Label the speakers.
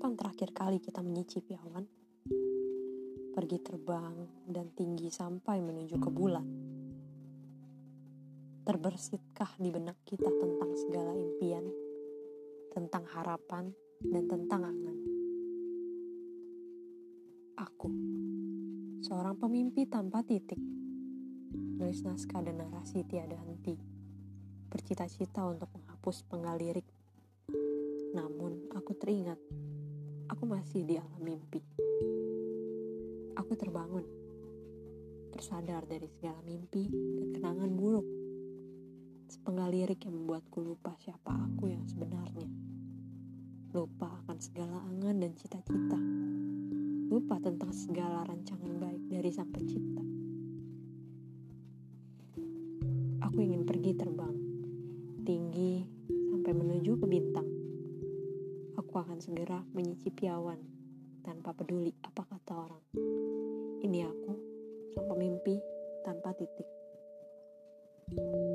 Speaker 1: terakhir kali kita menyicipi awan? Pergi terbang dan tinggi sampai menuju ke bulan. Terbersitkah di benak kita tentang segala impian, tentang harapan, dan tentang angan? Aku, seorang pemimpi tanpa titik, nulis naskah dan narasi tiada henti, bercita-cita untuk menghapus penggal lirik. Namun, aku teringat aku masih di alam mimpi. Aku terbangun, tersadar dari segala mimpi dan kenangan buruk. Sepenggal lirik yang membuatku lupa siapa aku yang sebenarnya. Lupa akan segala angan dan cita-cita. Lupa tentang segala rancangan baik dari Sang Pencipta. Aku ingin pergi terbang, tinggi sampai menuju ke bintang akan segera menyicipi awan tanpa peduli apa kata orang. Ini aku, sang pemimpi tanpa titik. thank you